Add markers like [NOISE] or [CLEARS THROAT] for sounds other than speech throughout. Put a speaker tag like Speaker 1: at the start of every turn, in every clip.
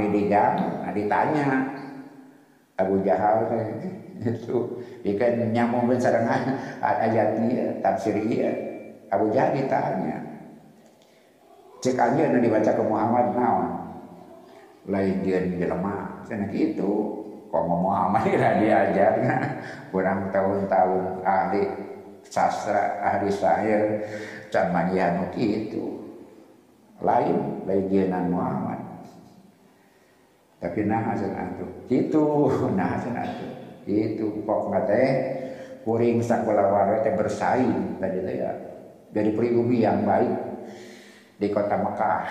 Speaker 1: abdi dijam nah, ditanya. Abu Jahal [LAUGHS] itu ikan nyambung sareng ayat ini tafsir iya Abu Jahal ditanya cek aja yang dibaca ke Muhammad naon? Lain dia jelema. Sana gitu. Kok Muhammad [LAUGHS] lah diajarnya [LAUGHS] kurang tahun-tahun ahli sastra ahli syair can itu. Lain lain Muhammad tapi nah hasil itu itu [LAUGHS] nah hasil itu itu pokoknya teh. Kuring sakulah warga teh bersaing. Tadi teh ya dari pribumi yang baik di kota Mekah.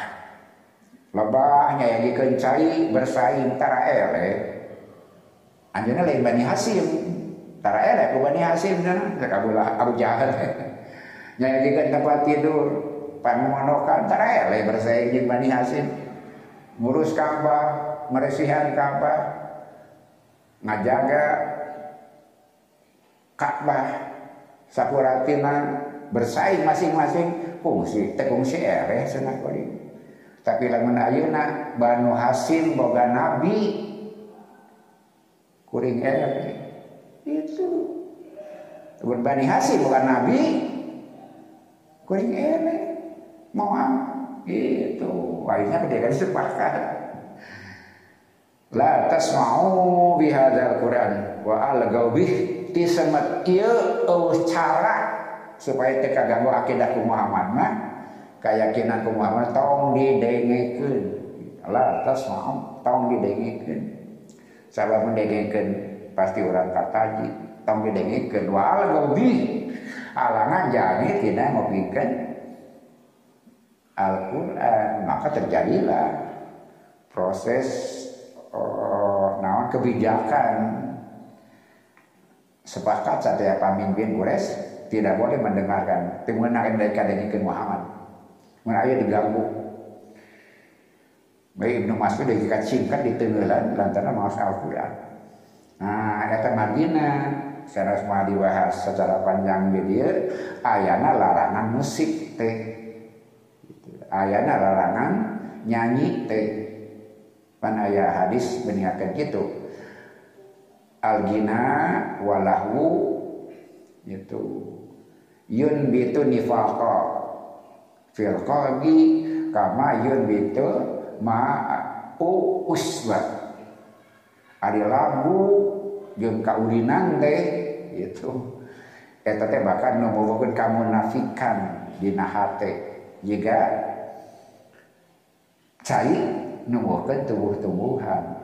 Speaker 1: Lebahnya yang dikencai bersaing tara ele. Anjana lain Bani Hasim. Tara ele ku Bani Hasim sana sakabulah Abu Jahal. [LAUGHS] Dikencai tempat tidur panmonokan tara ele bersaing jeung Bani Hasim. Ngurus Ka'bah meresihan Ka'bah ngajaga Ka'bah sapuratina bersaing masing-masing. Fungsi teh fungsi ereh cenah tapi lamun ayeuna Banu Hasim boga nabi. Kuring ereh. Itu. Bani Hasim bukan nabi kuring ereh. Mau itu akhirnya kan sepakat la tasma'u bihadzal Quran. Wa algau bih ti ieu cara supaya teu kaganggu akidah Muhammad mah keyakinan ku Muhammad tong didengekeun la tasma'u tong didengekeun sabab mendengekeun pasti orang kataji tong didengekeun wa algau bih alangan jani tina ngopikeun Al-Quran. Maka terjadilah proses naon kebijakan? Sepakat saja pemimpin Quraisy tidak boleh mendengarkan. Timunan mereka dari Muhammad. Menaya diganggu. Baik Ibnu Mas'ud dikat singkat di tenggelan lantaran maaf Al-Quran. Nah kata Madinah secara semua dibahas secara panjang di dia. Ayana larangan musik teh. Ayana larangan nyanyi teh Panaya hadis mengingatkan gitu. Al-gina walahu itu yun bitu nifaqa fil qalbi kama yun bitu u uswa. Ari lagu jeung kaulinan teh gitu. Eta teh bahkan nu kamu nafikan dina hate. Jika cai nuwuhkeun tubuh-tubuhan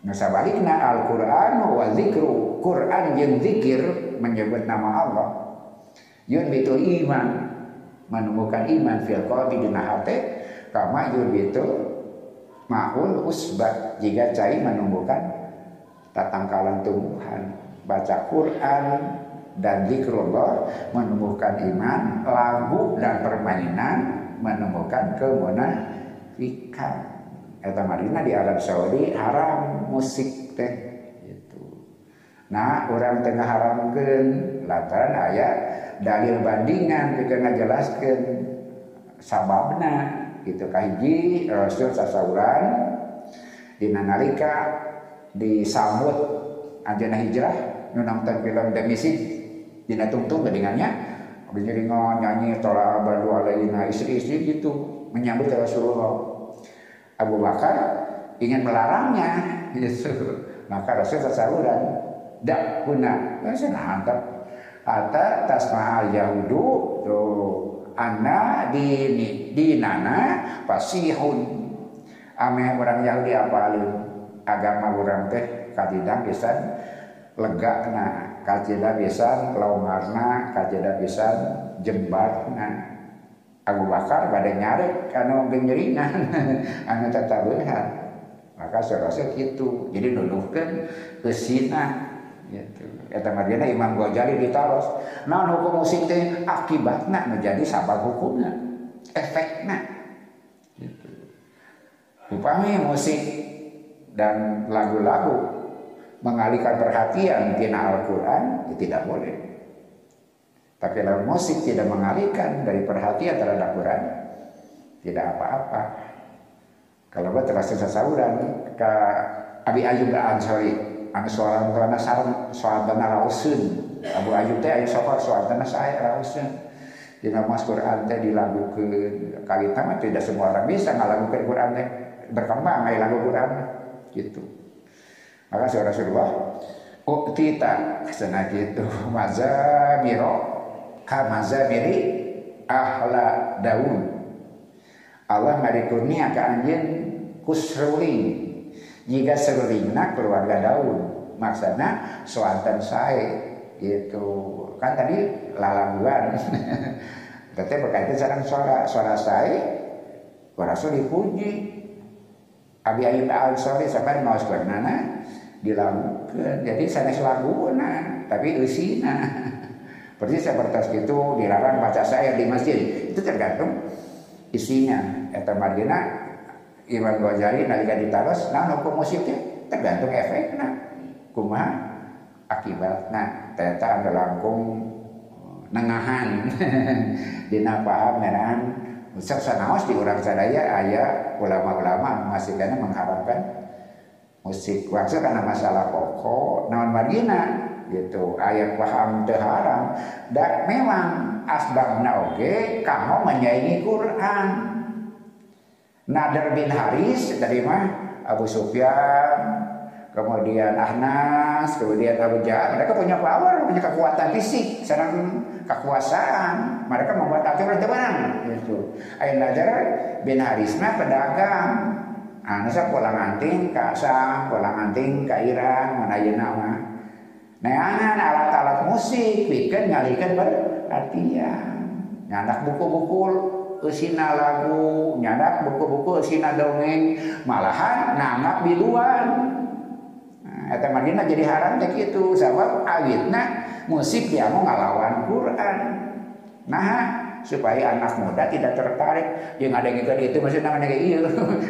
Speaker 1: nu sabalikna Al-Qur'an wa zikru. Qur'an jeung zikir menyebut nama Allah. Yun bitu iman. Menemukan iman fil qalbi dina hate kama yun bitu maul usbat jika cai menumbuhkan tatangkalan tumbuhan. Baca Quran dan zikrullah menumbuhkan iman lagu dan permainan menemukan kemunafikan Eta Marina di Arab Saudi haram musik teh. Gitu. Nah orang tengah haramkan lantaran ayat dalil bandingan kita ngajelaskan sababna. Gitu kahiji Rasul sasauran di nalika disambut anjana hijrah nunamtan film demisi dina tungtung gedingannya ngon nyanyi tola berdua alaina istri-istri gitu menyambut Rasulullah Abu Bakar ingin melarangnya. [LAUGHS] Gitu. Maka Rasul sasahuran dak kuna Rasul hantar ata tasma'al yahudu tuh ana dini dinana pasihun ame orang Yahudi apalin? Agama orang teh kadidang pisan lega na kajeda pisan laumarna. Kajeda pisan jembatna Abu Bakar pada nyari karena genyeringan [LAUGHS] anu tatabehan maka serasa gitu. Jadi nuduhkan kesina gitu. Eta marjana Imam Ghazali ditaros nah hukum musik teh akibatna menjadi sabab hukumnya efeknya. Gitu. Upami musik dan lagu-lagu mengalihkan perhatian tina Al-Quran ya tidak boleh tapi kalau musik tidak mengalihkan dari perhatian terhadap Quran, tidak apa-apa. kalau buat terasa sasauran ke Abi Ayub Ansori anu soalan tuana sarang soal dana rausun. Abu Ayub teh ayo sokor soal dana saya rausun. Di nama Quran teh dilakukan kali tamat tidak semua orang bisa ngalakukan Quran teh. Berkembang ayo lagu Quran gitu. Maka seorang Rasulullah Uktita sana gitu mazamiro ka mazamiri ahla daun. Allah ngarikunia ke anjen kusruling jika serulingna keluarga daun. Maksudnya suatan saya itu kan tadi lalanguan [LAUGHS] tetapi berkaitan sarang suara suara saya Rasul dipuji. Abi Ayub al Sori sampai mau sebenarnya dilakukan. Jadi sanes laguna tapi usina [LAUGHS] persis seperti itu dilarang baca saya di masjid. Itu tergantung isinya. Eta margina Imam Ghazali nalika ditaros nah hukum musiknya tergantung efeknya. Kumaha? Akibatnya ternyata ada langkung nengahan. [LAUGHS] Dina paham menahan Usap sanaos di orang sadaya ayah ulama-ulama masih karena mengharapkan musik waktu karena masalah pokok naon margina gitu ayat paham terharam dan memang asbabna oke kamu menyaingi Quran Nader bin Haris dari mah Abu Sufyan, kemudian Ahnas, kemudian Abu Jahal. Mereka punya power, punya kekuatan fisik, sedang kekuasaan. Mereka membuat aturan teman gitu. Ain Nader bin Haris mah pedagang. Anasa pulang anting ke Asam, pulang anting ke Iran, mana nama. Neangan alat-alat musik, bikin ngalikan berartian. Nyanak buku-buku usina lagu nyadak buku-buku usina dongeng. Malahan nanggap biduan nah, eta jadi haram teh kitu. Sabab awitna musik dia mau ngalawan Quran. Nah supaya anak muda tidak tertarik. Yang ada yang itu masih namanya kayak iya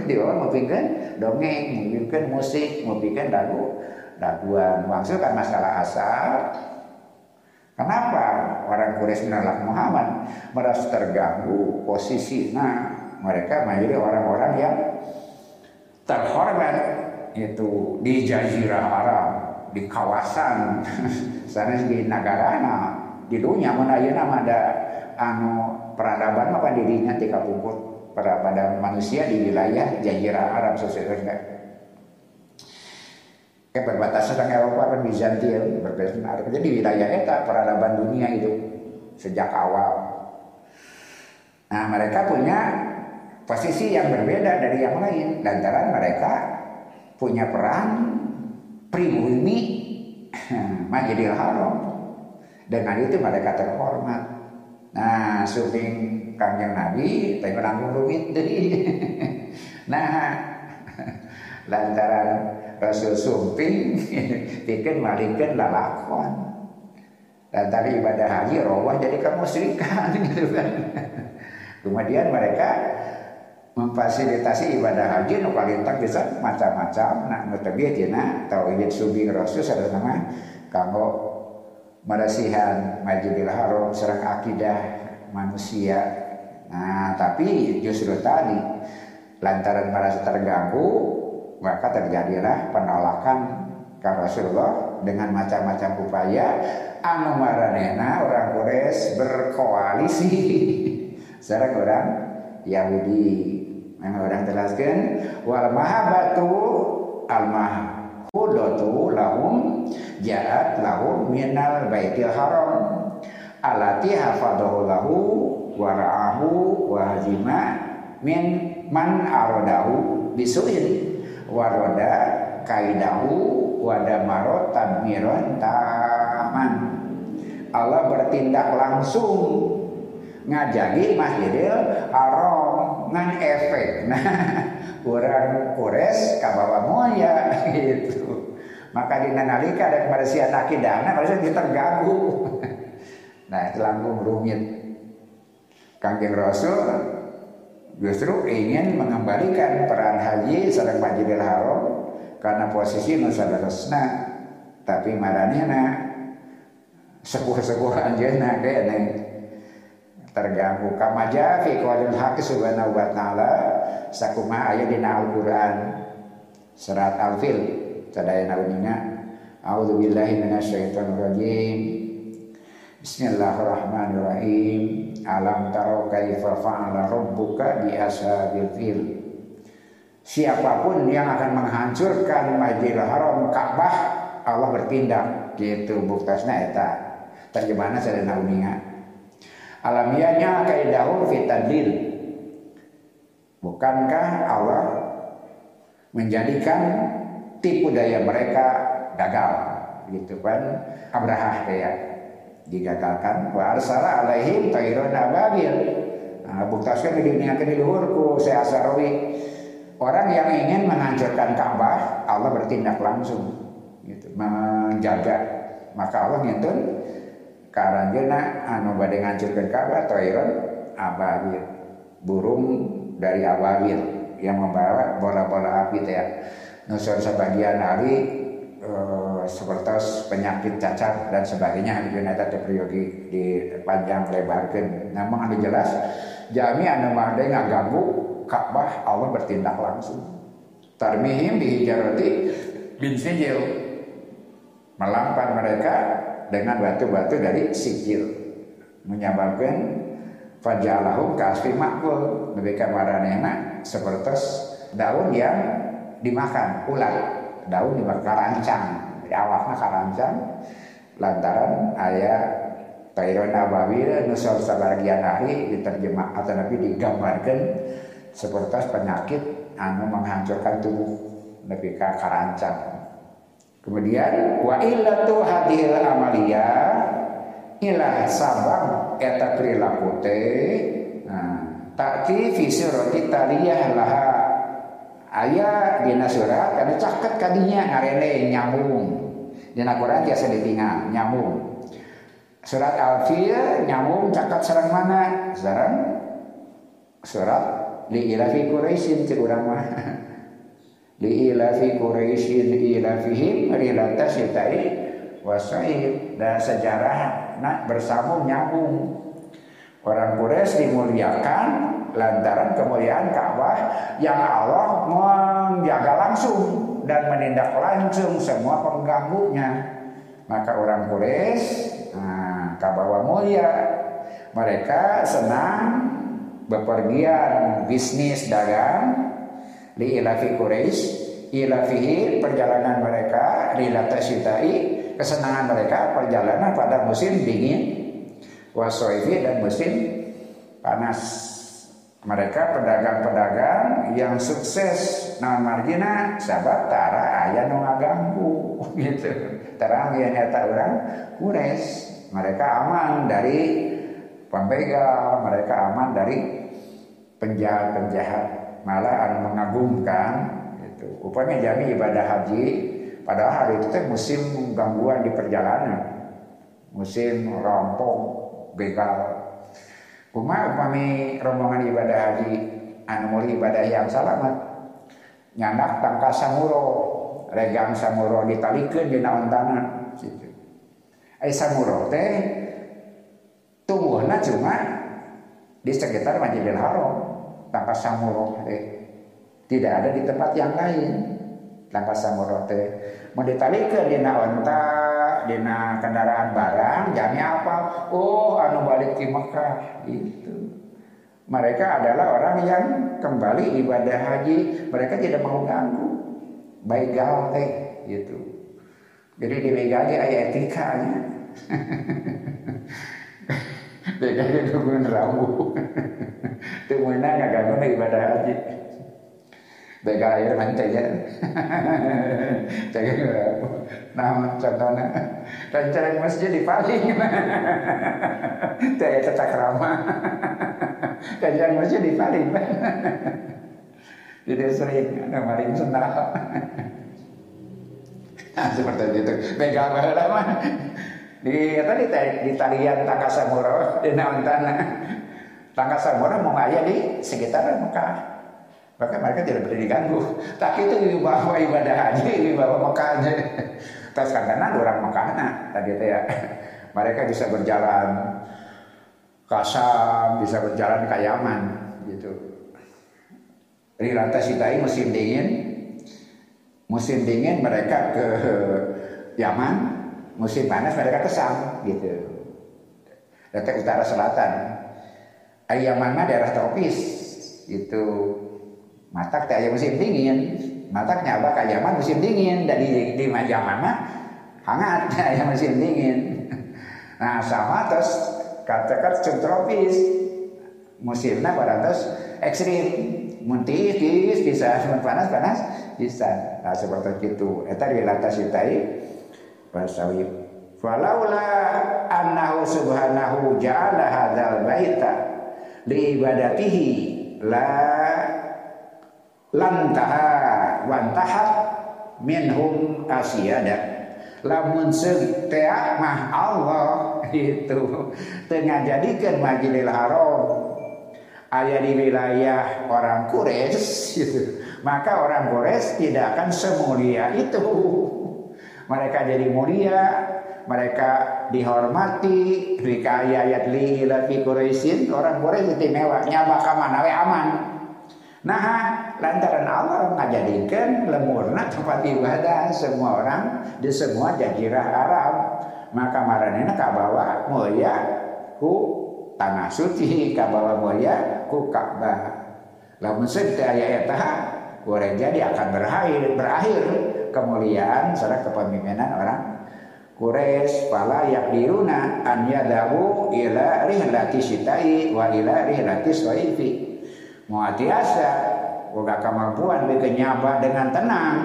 Speaker 1: di bawah mau bikin dongeng mau bikin musik mau bikin lagu laguan maksud kan masalah asal. Kenapa orang Quraisy menolak Muhammad? Merasa terganggu posisi. Nah, mereka menjadi orang-orang yang terhormat. Itu di Jazirah Arab, di kawasan [LAUGHS] sana di negara di dunia. Mana nama ada anu peradaban apa dirinya? Tika puput pada manusia di wilayah Jazirah Arab sesuai Kayak berbatasan dengan Eropa dan Bizantium berbatasan Arab. Jadi wilayah eta peradaban dunia itu sejak awal. Nah mereka punya posisi yang berbeda dari yang lain. Lantaran mereka punya peran pribumi [CLEARS THROAT] Majidil Haram. Dengan itu mereka terhormat. Nah, syuting kanjeng Nabi, tapi menanggung jadi. nah, [LAUGHS] lantaran Rasul sumping [LAUGHS] bikin lalakon dan tadi ibadah haji rawah jadi kemusyrikan [LAUGHS] gitu kan. Kemudian mereka memfasilitasi ibadah haji nu palintang bisa macam-macam. Nah nu teu tina tauhid subi rasul sareng nama kanggo marasihan Masjidil Haram serang akidah manusia. Nah tapi justru tadi lantaran merasa terganggu maka terjadilah penolakan ke Rasulullah dengan macam-macam upaya. Anu maranena orang Quraisy berkoalisi. [LAUGHS] Secara orang Yahudi. Memang orang jelaskan wal mahabatu al mahudatu lahum jaat lahum minal baitil haram. Alati hafadahu lahu wara'ahu wahajima min man aradahu bisuin waroda kaidahu wadamaro tadmiron taman. Allah bertindak langsung. Ngajagi Masjidil Haram ngan efek. [LAUGHS] Nah kurang kures kabawa moya [LAUGHS] gitu. Maka di nalika ada kebersihan akidahna pada kita terganggu. [LAUGHS] Nah itu langsung rumit. Kangjeng Rasul justru ingin mengembalikan peran haji sedang Majidil Haram karena posisi nusa resna tapi maranena sepuh-sepuh anjeunna neng. Terganggu. Kamaja fi qaulil haqq subhanahu wa ta'ala sakuma aya dina Al-Qur'an surat Al-Fil. Sadaya naunina A'udzubillahi minasyaitonir rajim Bismillahirrahmanirrahim. Alam taro kaifa fa'ala rabbuka bi ashabil fil Siapa pun yang akan menghancurkan Masjidil Haram Ka'bah Allah bertindak. Gitu buktasna eta. Terjemahanna sadaya naunina Alamiahnya kaidahu fitadlil Bukankah Allah menjadikan tipu daya mereka gagal? Gitu kan Abraha ya digagalkan wa arsala alaihim tayron ababil. Nah, buktaskan di dunia ke luhurku saya asarawi orang yang ingin menghancurkan Ka'bah Allah bertindak langsung gitu. Menjaga. Maka Allah ngintun karanjeuna anu bade ngancurkeun Ka'bah tayron ababil. Burung dari ababil yang membawa bola-bola api teh ya. nusur sebagian hari uh, seperti penyakit cacat dan sebagainya. Di eta teh di, panjang lebarkan namun anu jelas jami anu mah ngaganggu Ka'bah Allah bertindak langsung. Tarmihim bihijarati bin sijil. Melampar mereka dengan batu-batu dari sijil. Menyebabkan fajalahum kasfi makbul. Lebih kamaranena seperti daun yang dimakan ular. Daun dimakan karancang di awalnya karancang lantaran ayat Tairon Ababil nusol sebagian hari diterjemah atau nabi digambarkan seperti penyakit anu menghancurkan tubuh lebih ke karancang. Kemudian wa illatu hadil amaliyah ilah sabang eta perilaku teh nah, takti fi surati taliyah laha. Aya dina surat ada caket kadinya ngarene nyambung dina Quran biasa ditinggal nyambung. Surat al-fil nyambung caket sarang mana? Sarang surat li ilafi quraisyin cek urang mah. [LAUGHS] Li ilafi quraisyin ilafihim rilata sitai wasaid dan sejarah nah bersambung nyambung. Orang Quraisy dimuliakan lantaran kemuliaan Ka'bah yang Allah menjaga langsung dan menindak langsung semua pengganggunya. Maka orang Quraisy nah, Ka'bah mulia mereka senang bepergian bisnis dagang di ilafi Quraisy ilafihi perjalanan mereka di latasitai kesenangan mereka perjalanan pada musim dingin wasoifi dan musim panas mereka pedagang-pedagang yang sukses. Nah margina sahabat tara ayah nu ngaganggu. [LAUGHS] Gitu. Terang yang nyata orang kures. Mereka aman dari pembegal mereka aman dari penjahat-penjahat malah anu mengagumkan itu upaya jami ibadah haji Padahal hari itu teh musim gangguan di perjalanan, musim rampok, begal. Kuma upami rombongan ibadah haji, anu ibadah yang selamat, nyanak tangka samuro, regang samuro ditalikeun di naon tanah, gitu. Samuro teh tumbuhna cuma di sekitar Masjidil Haram, tangka samuro teh tidak ada di tempat yang lain. Langkah samurate mau ditalikeun dina onta dina kendaraan barang jamnya apa? Oh anu balik ke Mekah. Itu mereka adalah orang yang kembali ibadah haji. Mereka tidak mau ganggu. Baik teh gitu. Jadi di [LAUGHS] begali aya [LAUGHS] etikanya. Begali nungguin rambu itu mana nggak ganggu ibadah haji Bega air ya. Jaga Nah contohnya. Rencana masjid di paling Saya cetak ramah Rencana masjid di paling Jadi sering ada maling sendal Nah seperti itu. Bega lama di tadi di talian tangga samuro di naon tanah mau ngaya di sekitar Mekah maka mereka tidak boleh diganggu. Tapi itu bahwa ibadah haji, bahwa Mekahnya. Terus karena orang Mekahna tadi itu ya. Mereka bisa berjalan kasam, bisa berjalan ke Yaman gitu. Rilata Sitai musim dingin musim dingin mereka ke Yaman musim panas mereka ke Sam gitu Dekat utara selatan Yaman mah daerah tropis itu matak teh musim dingin. Mataknya apa kayak Yaman musim dingin. Dan di, di mah hangat [LAUGHS] ya musim dingin. [LAUGHS] Nah sama terus katakan subtropis musimnya pada terus ekstrim. Muntis tis bisa. [LAUGHS] Panas panas bisa. Nah seperti itu. Eta dilatasitai pasawi falaula annahu subhanahu ja'ala hadzal baita li ibadatihi la lantaha wantahat minhum asyada lamun seuk mah Allah [LAUGHS] itu tengah jadikan majilil haram. Ayah di wilayah orang Quraisy gitu. [LAUGHS] maka orang Quraisy tidak akan semulia itu. [LAUGHS] Mereka jadi mulia mereka dihormati jika ayat li fi Quraisyin orang Quraisy istimewa. Nyaba ka mana we aman? Nah lantaran Allah ngajadikan lemurna tempat ibadah semua orang di semua jazirah Arab maka maranena kabawa mulia ku tanah suci kabawa mulia ku Ka'bah. Lamun sedaya eta boleh jadi akan berakhir berakhir kemuliaan serta kepemimpinan orang. Quraisy pala yakdiruna an yadawu ila rihlati sitai wa ila rihlati soifi muatiasa boga kemampuan bikin nyaba dengan tenang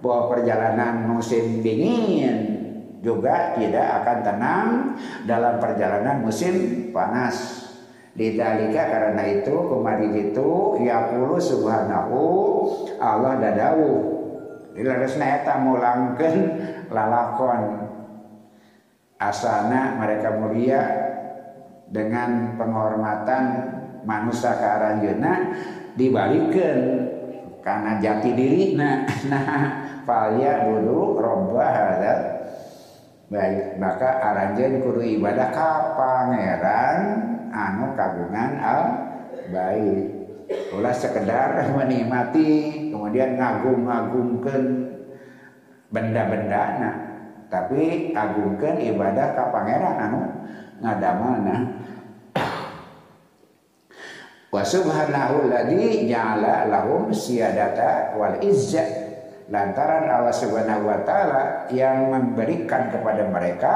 Speaker 1: bahwa perjalanan musim dingin juga tidak akan tenang dalam perjalanan musim panas. Lidalika karena itu kemarin itu yaqulu subhanahu Allah dadawu. Dilaresna eta mulangkeun lalakon asana mereka mulia dengan penghormatan manusia ke aranjeuna dibalikkan karena jati diri [LAUGHS] nah nah falya dulu robba hadal baik maka aranjen kudu ibadah ka pangeran anu kagungan al baik. Ulah sekedar [LAUGHS] menikmati kemudian ngagum-ngagumkan benda-benda nah tapi agungkan ibadah ka pangeran anu ngadamana wa subhanahu ladzi ja'ala lahum siyadata wal izzah lantaran Allah Subhanahu wa taala yang memberikan kepada mereka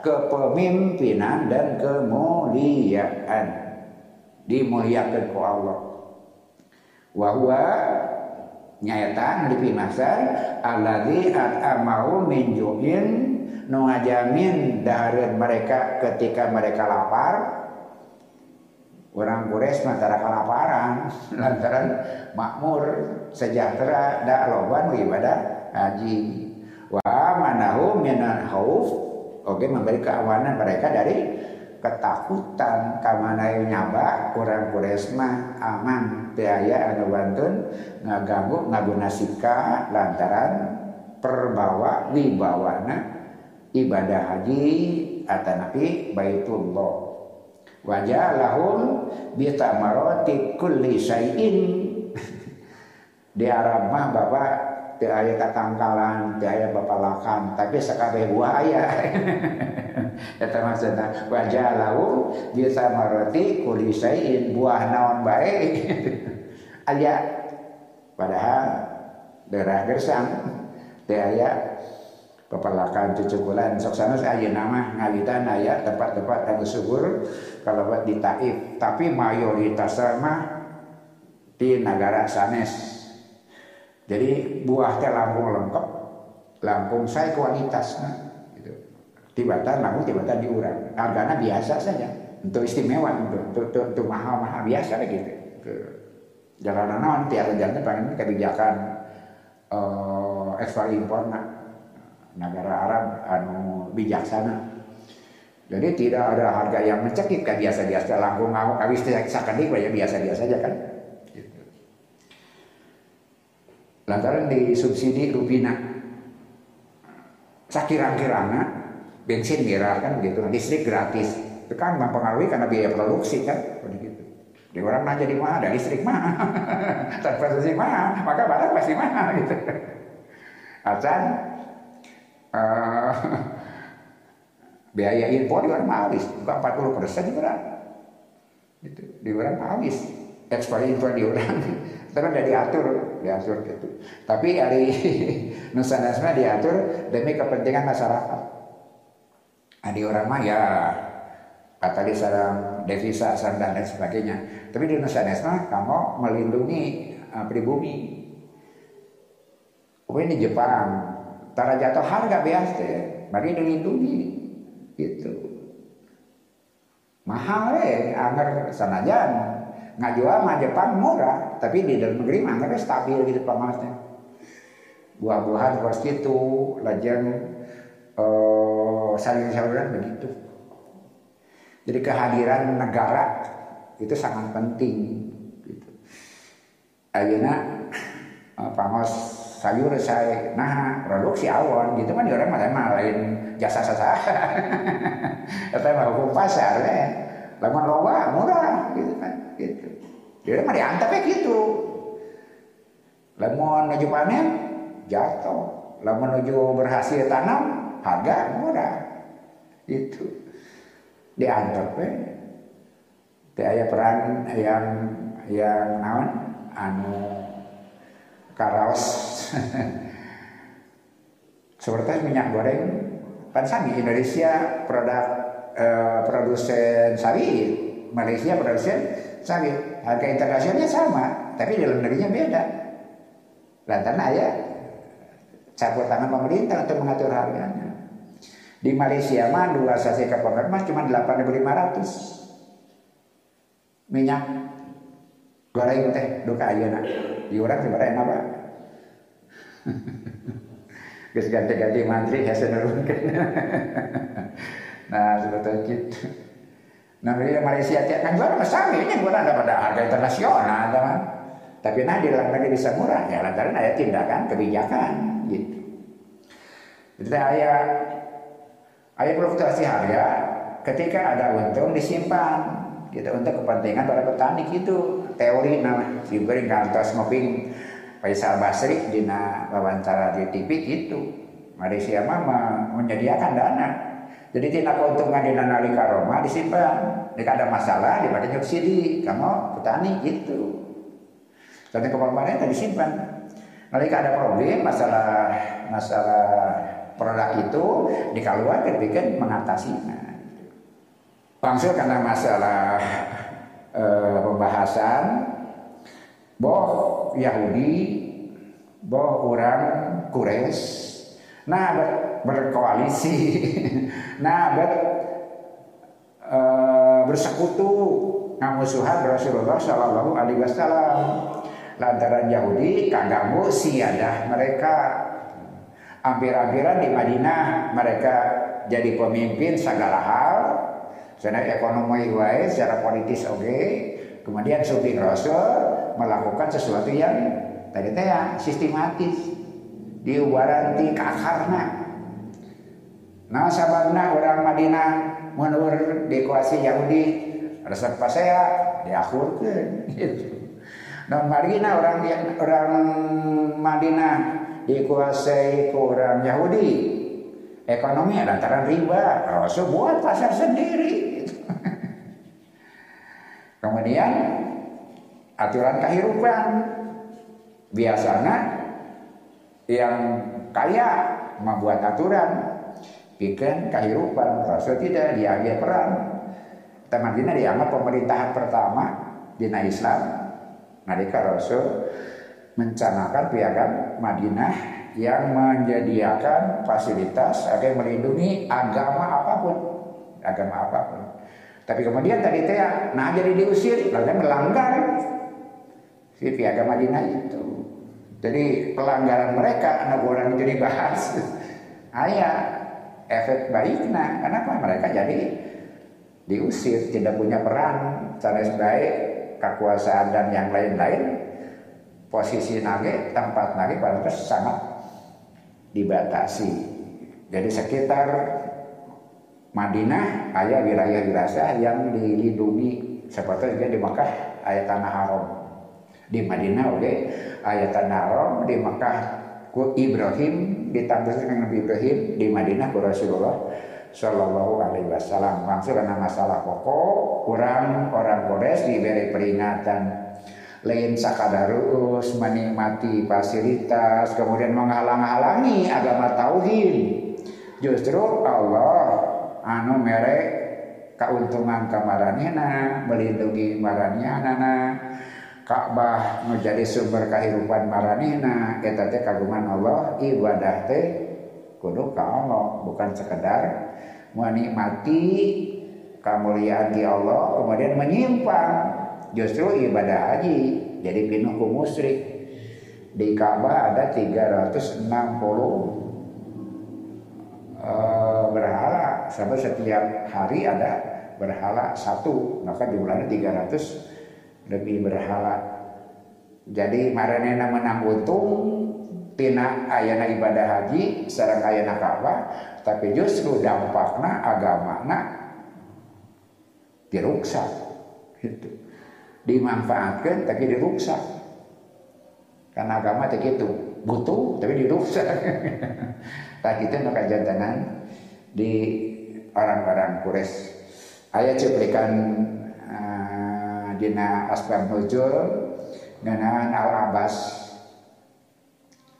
Speaker 1: kepemimpinan dan kemuliaan. Dimuliakan ku Allah. Wa huwa nyata di pinasan alladzi at'amahu min ju'in nu mereka ketika mereka lapar Orang Quraisy antara kelaparan lantaran [LAUGHS] makmur sejahtera dak loban ibadah haji. Wa manahu minan khauf oke memberi keamanan mereka dari ketakutan kamana nyaba orang Quraisy mah aman teu aya anu bantun ngaganggu ngaguna sika lantaran perbawa wibawana ibadah haji atanapi baitullah wajalahum bitamaroti kulli syai'in. [LAUGHS] Di Arab mah bapak teu aya katangkalan teu aya bapalakan tapi sakabeh buah aya [LAUGHS] eta maksudna wajalahum bitamaroti kulli syai'in. Buah naon bae? [LAUGHS] Aya padahal daerah gersang teu pepalakan cucukulan sok sana saya nama ngalitan ayat tempat-tempat yang subur. Kalau buat di Taif. Tapi mayoritas mah di negara sanes. Jadi buah teh lambung lengkap lambung saya kualitasnya gitu. tibatan lambung tibatan diurang. Harganya biasa saja. Untuk istimewa untuk untuk, untuk mahal-mahal biasa gitu. Jalanan non tiada jalan pengen kebijakan uh, ekspor impor nah negara Arab anu bijaksana. Jadi tidak ada harga yang mencekik kan biasa-biasa langkung mau habis sakadik ya biasa-biasa saja kan. Gitu. Lantaran disubsidi rupina sakirang-kirangna bensin murah kan gitu, listrik gratis. Itu kan mempengaruhi karena biaya produksi kan, begitu. di orang nanya di mana ada listrik mana [LAUGHS] transportasi mana maka barang pasti mana gitu acan [LAUGHS] uh, biaya impor di orang habis bukan 40 persen juga [LAUGHS] itu di orang habis. Ekspor impor di orang terus udah diatur diatur gitu. Tapi hari [LAUGHS] Nusa Nasma diatur demi kepentingan masyarakat. Nah, di orang mah ya kata sarang devisa sarang dan lain sebagainya. Tapi di Nusa kamu melindungi uh, pribumi. Oh ini Jepang, tara jatuh harga biasa, mari dilindungi, gitu. Mahal ya, agar sanajan ngajual mah Jepang murah, tapi di dalam negeri mah stabil gitu pangosnya. Buah-buahan seperti itu, lajang uh, saling-salingan begitu. Jadi kehadiran negara itu sangat penting. Gitu. Ayeuna uh, pangos sayur saya nah produksi awon gitu kan orang mah lain jasa jasa atau mah hukum pasar ya. Lamun loba murah gitu kan gitu. Dia mah diantep ya gitu lamun nuju panen jatuh. Lamun nuju berhasil tanam harga murah itu diantep ya Tidak peran yang yang naon? Anu karaos [LAUGHS] seperti minyak goreng kan sami Indonesia produk eh, produsen sawit Malaysia produsen sawit harga internasionalnya sama tapi dalam negerinya beda. Lantaran ya campur tangan pemerintah untuk mengatur harganya. Di Malaysia mah dua sasi kapal mah cuma 8.500 minyak goreng teh duka ayeuna di orang sebenarnya apa [LAUGHS] Geus ganti-ganti mantri hese nurunkeun. [LAUGHS] nah, sebetulnya gitu. Nah, di Malaysia tiap kan jual sami ini bukan ada pada harga internasional, teman. Tapi nah di dalam negeri bisa murah ya lantaran ada tindakan kebijakan gitu. Jadi ayah ayah fluktuasi harga ketika ada untung disimpan gitu untuk kepentingan para petani gitu teori nama si beri kantos ngoping Faisal Basri di wawancara di TV itu Malaysia mah menyediakan dana. Jadi tidak keuntungan di nalika Roma disimpan. Jika ada masalah dipakai subsidi kamu petani gitu. Tapi kemarin tadi disimpan. Nalika ada problem masalah masalah produk itu dikeluarkan bikin mengatasinya langsung karena masalah eh, pembahasan boh Yahudi boh orang Quraisy nah ber, berkoalisi. Nah ber, e, bersekutu ngamusuhan Rasulullah Shallallahu Alaihi Wasallam. Lantaran Yahudi kagamu siadah mereka. Hampir-hampiran di Madinah mereka jadi pemimpin segala hal. Secara ekonomi wae secara politis oke okay. kemudian suping Rasul melakukan sesuatu yang tadi teh ya sistematis. Diubaranti ke akarna nah sababna orang Madinah menurut dikuasai Yahudi. Resep pasaya diakhurkan gitu. Dan Madinah orang orang Madinah dikuasai ke orang Yahudi. Ekonomi lantaran riba Rasul buat pasar sendiri gitu. [LAUGHS] kemudian aturan kehidupan biasanya yang kaya membuat aturan. Bikin kehidupan. Rasul tidak diambil peran. Madinah dianggap pemerintahan pertama di Islam. Nalika Rasul mencanakan piagam Madinah yang menyediakan fasilitas agar melindungi agama apa pun. Agama apa pun. Tapi kemudian tadi teh nah jadi diusir. Lalu melanggar. Si piagam Madinah itu. Jadi pelanggaran mereka anak orang itu dibahas. Ayah efek baiknya. Kenapa mereka jadi diusir, tidak punya peran, sanes baik, kekuasaan dan yang lain-lain. Posisi nage, tempat nage pada sangat dibatasi. Jadi sekitar Madinah ayah wilayah wilayah yang dilindungi seperti di Makkah ayat tanah haram di Madinah oke ayat tanah haram di Makkah ku Ibrahim ditampilkan Nabi Ibrahim di Madinah ku Rasulullah Shallallahu Alaihi Wasallam. Langsung karena masalah pokok kurang orang Quraisy diberi peringatan. Lain sakadarus menikmati fasilitas kemudian menghalang-halangi agama tauhid. Justru Allah anu merek keuntungan kamaranina melindungi maranihana Ka'bah menjadi sumber kehidupan maranihna kita teh kagungan Allah ibadah teh kudu ka Allah bukan sekedar menikmati kemuliaan di Allah kemudian menyimpang. Justru ibadah haji jadi pinuh ku di Ka'bah ada 360 uh, berhala. Sampai setiap hari ada berhala satu maka jumlahnya 300 lebih berhala. Jadi maranena menang untung tina ayana ibadah haji sareng ayana Ka'bah tapi justru dampakna agamana diruksak. Gitu. Dimanfaatkan tapi diruksak. Karena agama tak itu butuh tapi diruksak. [LAUGHS] Tak itu maka jantanan di orang-orang Quraisy. Ayat cuplikan dina asbab nuzul dengan al abbas.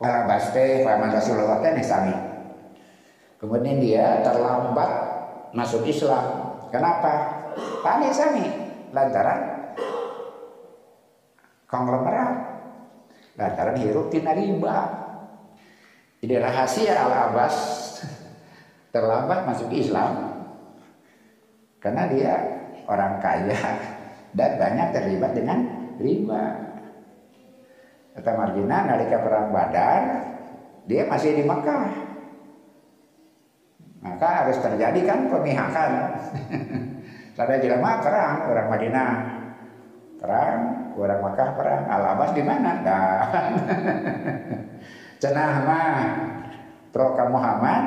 Speaker 1: Al abbas teh paman rasulullah teh sami. Kemudian dia terlambat masuk Islam. Kenapa? Tani sami. Lantaran konglomerat. Lantaran hirup tina riba. Jadi rahasia al abbas terlambat masuk Islam. Karena dia orang kaya dan banyak terlibat dengan riba. Kata Margina nalika perang Badar dia masih di Mekah. Maka harus terjadi kan pemihakan. [LAUGHS] Sada jelema perang orang Madinah. Perang, orang Mekah perang. Al-Abbas di mana? [LAUGHS] Dan cenah mah pro Muhammad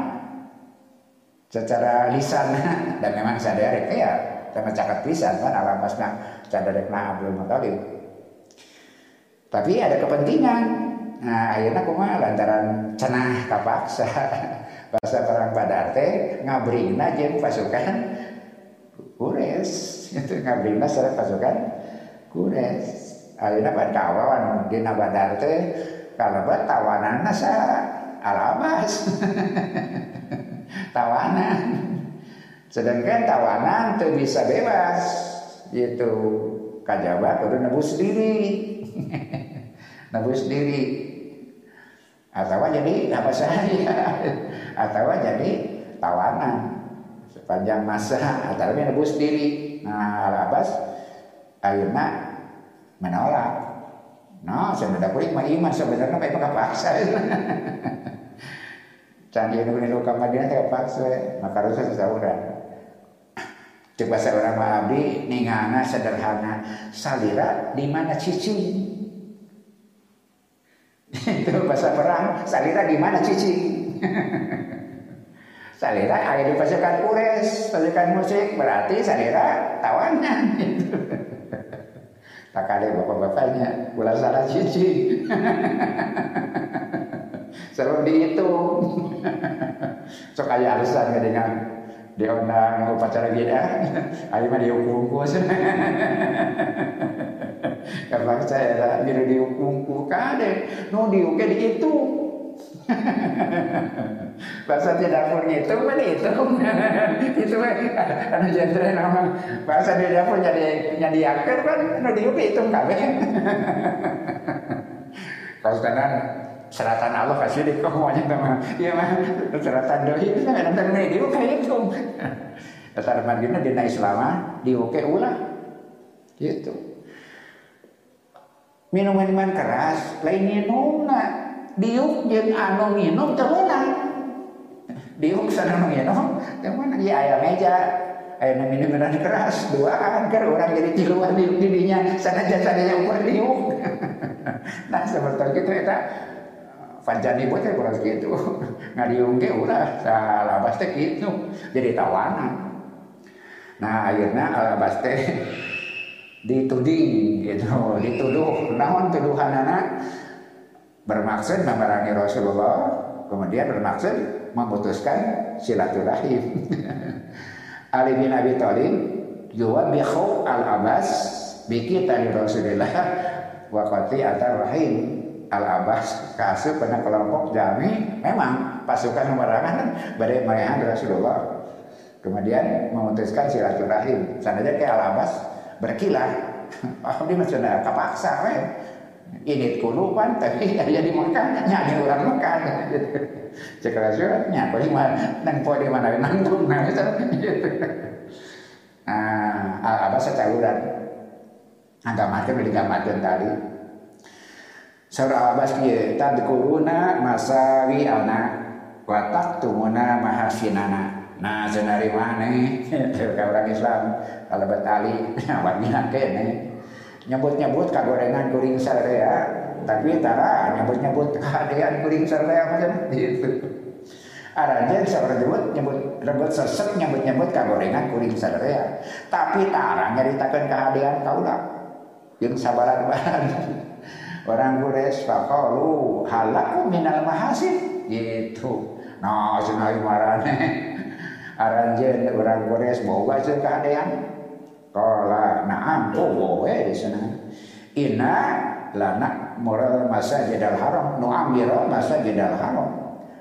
Speaker 1: secara lisan [LAUGHS] dan memang sadarek ya sama cakat lisan kan alamasna sadarekna Abdul Muthalib tapi ada kepentingan. Nah akhirnya kuma lantaran cenah kapaksa. [LAUGHS] Bahasa perang badar teh ngabrina jeung pasukan kures. [LAUGHS] Itu ngabrina secara pasukan kures. Akhirnya pada kawan di badar teh kalau tawanan nasa alabas. [LAUGHS] Tawanan. Sedangkan tawanan tuh bisa bebas gitu. Kajaba kudu nebus diri. [LAUGHS] Nebus diri. Atau jadi apa saja. [LAUGHS] Atau jadi tawanan. Sepanjang masa atau nebus diri. Nah alabas akhirnya menolak. No sebenarnya kulit mah iman. Sebenarnya memang paksa. [LAUGHS] Candi nu nu ka Madinah teh paksa. Maka harus sasaurang. Cek bahasa orang abdi ningana sederhana. Salira di mana cici? Itu bahasa perang. Salira di mana cici? Salira ada di pasukan kures pasukan musik. Berarti salira tawanan. Tak ada bapak-bapaknya pulang salah cici. Selalu dihitung. so kayak alasan dengan diundang upacara beda. Ayo [LAUGHS] mah dihukum. Kapag saya lah, biru dihukum ku kade. No diuke [LAUGHS] [LAUGHS] itu. bahasa tidak dapur itu mana itu itu anu jentre nama bahasa di dapur jadi jadi kan anu diuke itu kabe kalau kanan seratan Allah kasih di kamunya teman iya mah seratan doi itu kan ada media kayak itu dasar margina dina Islam diuke ulah. Gitu. Minum minuman keras lain minumna diuk jeung anu minum temenang diuk sana anu minum temenang ya ayam meja. Minum minuman keras duaan kan orang jadi tiluan di didinya sana jasa dia ukur diuk. [LAUGHS] Nah seperti itu ya pancani buat ya kurang segitu [LAUGHS] ngadiung ke ulah salabas teh gitu. Jadi tawanan nah akhirnya alabas teh [LAUGHS] dituding gitu. Dituduh. Naon tuduhan anak bermaksud memerangi Rasulullah kemudian bermaksud memutuskan silaturahim. [LAUGHS] Ali bin Abi Thalib yuwabihu al-abas bikita Rasulullah wa atar rahim al-abas kasu pada kelompok jami memang pasukan pemerangan kan badai mayahan Rasulullah. Kemudian memutuskan silaturahim. Sananya kayak al-abas berkilah. [LAUGHS] Oh dia macam kapaksa kan ini kulupan tapi ya di Mekah nyanyi orang Mekah [LAUGHS] cek Rasul nya di mana? Nang po di mana? Nanggung [LAUGHS] nah gitu nah apa secaluran. Anggamatkeun digambarkeun tadi Surah Abbas kieu tadkuruna masawi ana wa taqtumuna mahasinana nah senari maneh orang Islam. Kalau betali awalnya kene nyebut-nyebut kagorengan kuring sarea tapi tara nyebut-nyebut kehadean kuring sarea macam itu Arajen seorang nyebut nyebut rebut sesek nyebut nyebut kagorengan kuring sarea tapi tara nyeritakan kehadiran kaulah yang sabaran bahan orang Quraisy faqalu halaku minal mahasin. Gitu. Nah cenah marane [LAUGHS] aranjeun orang Quraisy boga jeung kahadean qala na'am. Oh di sana. Inna lana moral masa jadal haram. Nu amira masa jadal haram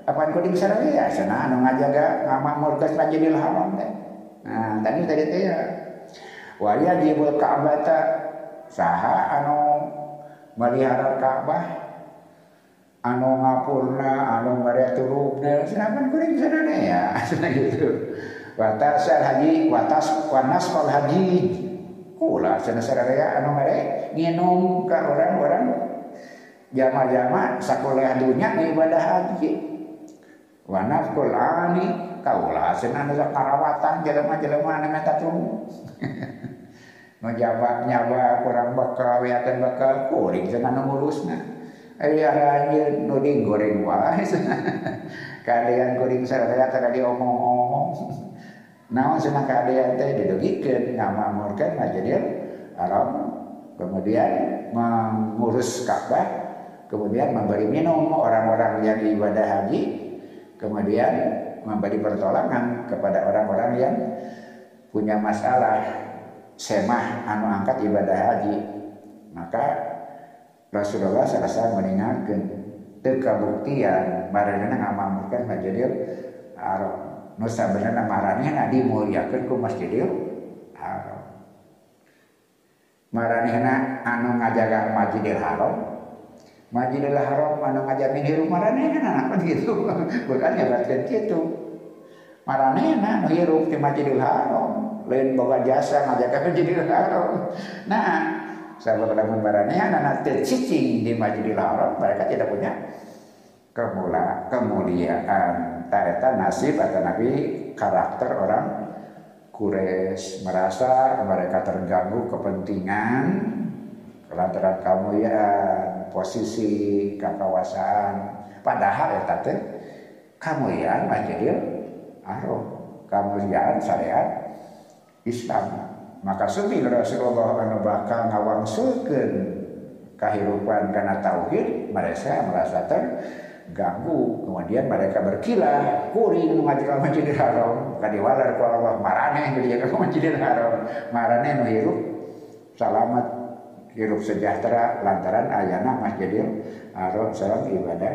Speaker 1: apaan kudu saraya ya sana anu ngajaga ngamamur ka jadil haram teh nah tadi tadi teh ya. Wa yajibul ka'bata. Saha anu melihara Ka'bah anu ngapurna anu ngareturupna sinapan kuring sadana ya. [LAUGHS] Sana gitu. Watasal haji watas wanas kal haji. Kula sana sadaya anu mere nginum ka orang-orang jama-jama sakuliah dunya ibadah haji. Wanaf kul ani kaula sana karawatan jelema-jelema anu meta [LAUGHS] Ngejabak nyaba kurang bakal weakan bakal kuring sana ngurusna. Ayah aja nuding goreng wae. [LAUGHS] Kadean kuring saraya tadi diomong-omong. [LAUGHS] Naon sana kadean teh didugikeun ngamamurkeun majadil Arab. Kemudian mengurus Ka'bah, kemudian memberi minum orang-orang yang ibadah haji, kemudian memberi pertolongan kepada orang-orang yang punya masalah semah anu angkat ibadah haji. Maka Rasulullah selesai meninggalkan. Tekabuktian maranana ngamamurkan masjidil haram. Nusa benerna maranehna dimuliakeun ku masjidil haram. Maranehna anu ngajaga masjidil haram. Masjidil Haram anu ngajamin hirup maranehna anak gitu? [LAUGHS] Bukan nyebatkeun kitu maranehna anu hirup di Masjidil Haram lain bawa jasa ngajakan Masjidil Haram. Nah, sahabat lamun barangnya anak tercicing di Masjidil Haram, mereka tidak punya kemula, kemuliaan. Taeta nasib atau nabi karakter orang Quraisy merasa mereka terganggu kepentingan lantaran kemuliaan posisi kekuasaan padahal ya tate kemuliaan Masjidil Haram kemuliaan syariat Islam. Maka sumi Rasulullah anu bakal ngawangsulkeun kahirupan karena tauhid mereka merasa terganggu. Kemudian mereka berkilah kuring ngajikan Masjidil Haram. Kadiwalar ku Allah marane jadi ke Masjidil Haram. Marane nu hirup. Selamat hirup sejahtera lantaran ayana Masjidil Haram sareng ibadah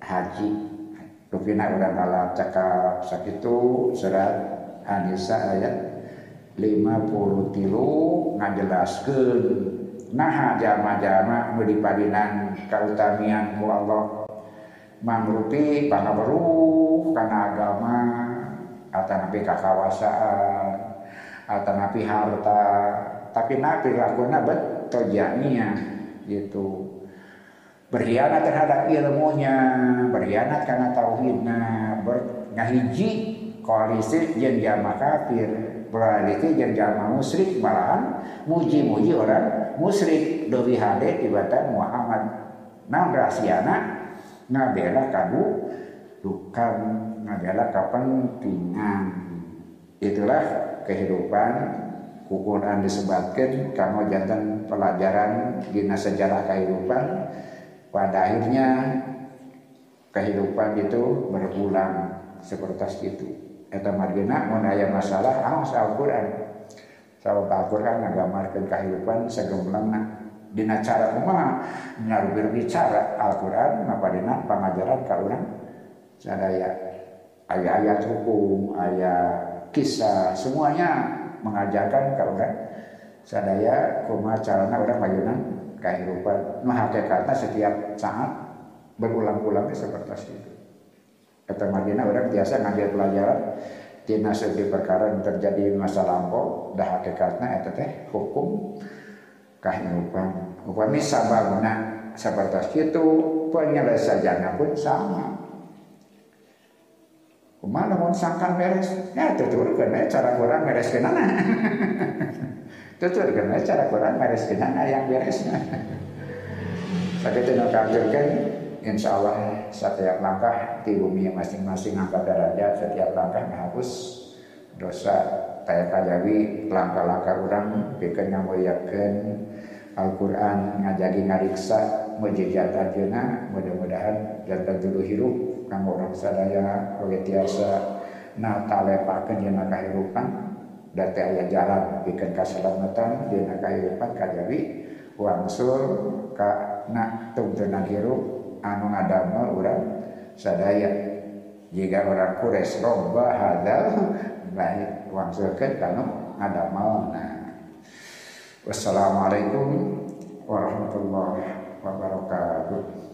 Speaker 1: haji. Rupina udah kalah cakap sakitu surat Anisa ayat 50 tilu ngajelaskan nah jama-jama medipadinan kautamian ku Allah. Mangrupi baru karena agama atau nabi kakawasaan atau nabi harta. Tapi nabi lakukan betul jamiah gitu. Berkhianat terhadap ilmunya berkhianat karena tauhidnya bernahiji koalisi yang jama kafir berarti jeung jalma musyrik malahan muji-muji orang musyrik. Dewi hade tibatan Muhammad nah rahasiana ngabela kamu dukan ngabela kepentingan. Itulah kehidupan Quran disebutkan kamu jantan pelajaran dina sejarah kehidupan. Pada akhirnya kehidupan itu berulang seperti itu eta margina mun aya masalah awas Al-Qur'an. Sabab Al-Qur'an kehidupan sagemblengna. Dina cara kumaha nyaru berbicara Al-Qur'an maka dina pangajaran ka urang. Sadaya ayat-ayat hukum ayat kisah semuanya mengajarkan ke orang sadaya kuma carana orang mayunan kehidupan nah hakikatnya setiap saat berulang-ulang seperti itu kata Madinah orang biasa ngajar pelajaran tina segi perkara yang terjadi masa lampau dah hakikatnya itu teh hukum kehidupan upami sababna seperti itu penyelesaiannya pun sama Kumana mau sangkan beres? Ya tutur kena cara kurang beres kena. [LAUGHS] tutur kena cara kurang beres kena yang beresnya. Sakit itu kan, insya Allah setiap langkah di bumi masing-masing angkat derajat setiap langkah menghapus dosa. Kayak kajawi langkah-langkah orang bikin yang muliakan Al-Quran ngajagi ngariksa mujizat ajeuna mudah-mudahan jantan dulu hirup kamu orang sadaya oleh tiasa na talepakeun dina kahirupan dan teh aya jalan bikin kaselamatan dina kahirupan kajawi. Wangsul ka na tungteunan hirup anu ngadamel urang sadaya. Jika orang kures roba hadal baik wangsulkeun kanu ngadamel nah wassalamualaikum warahmatullahi wabarakatuh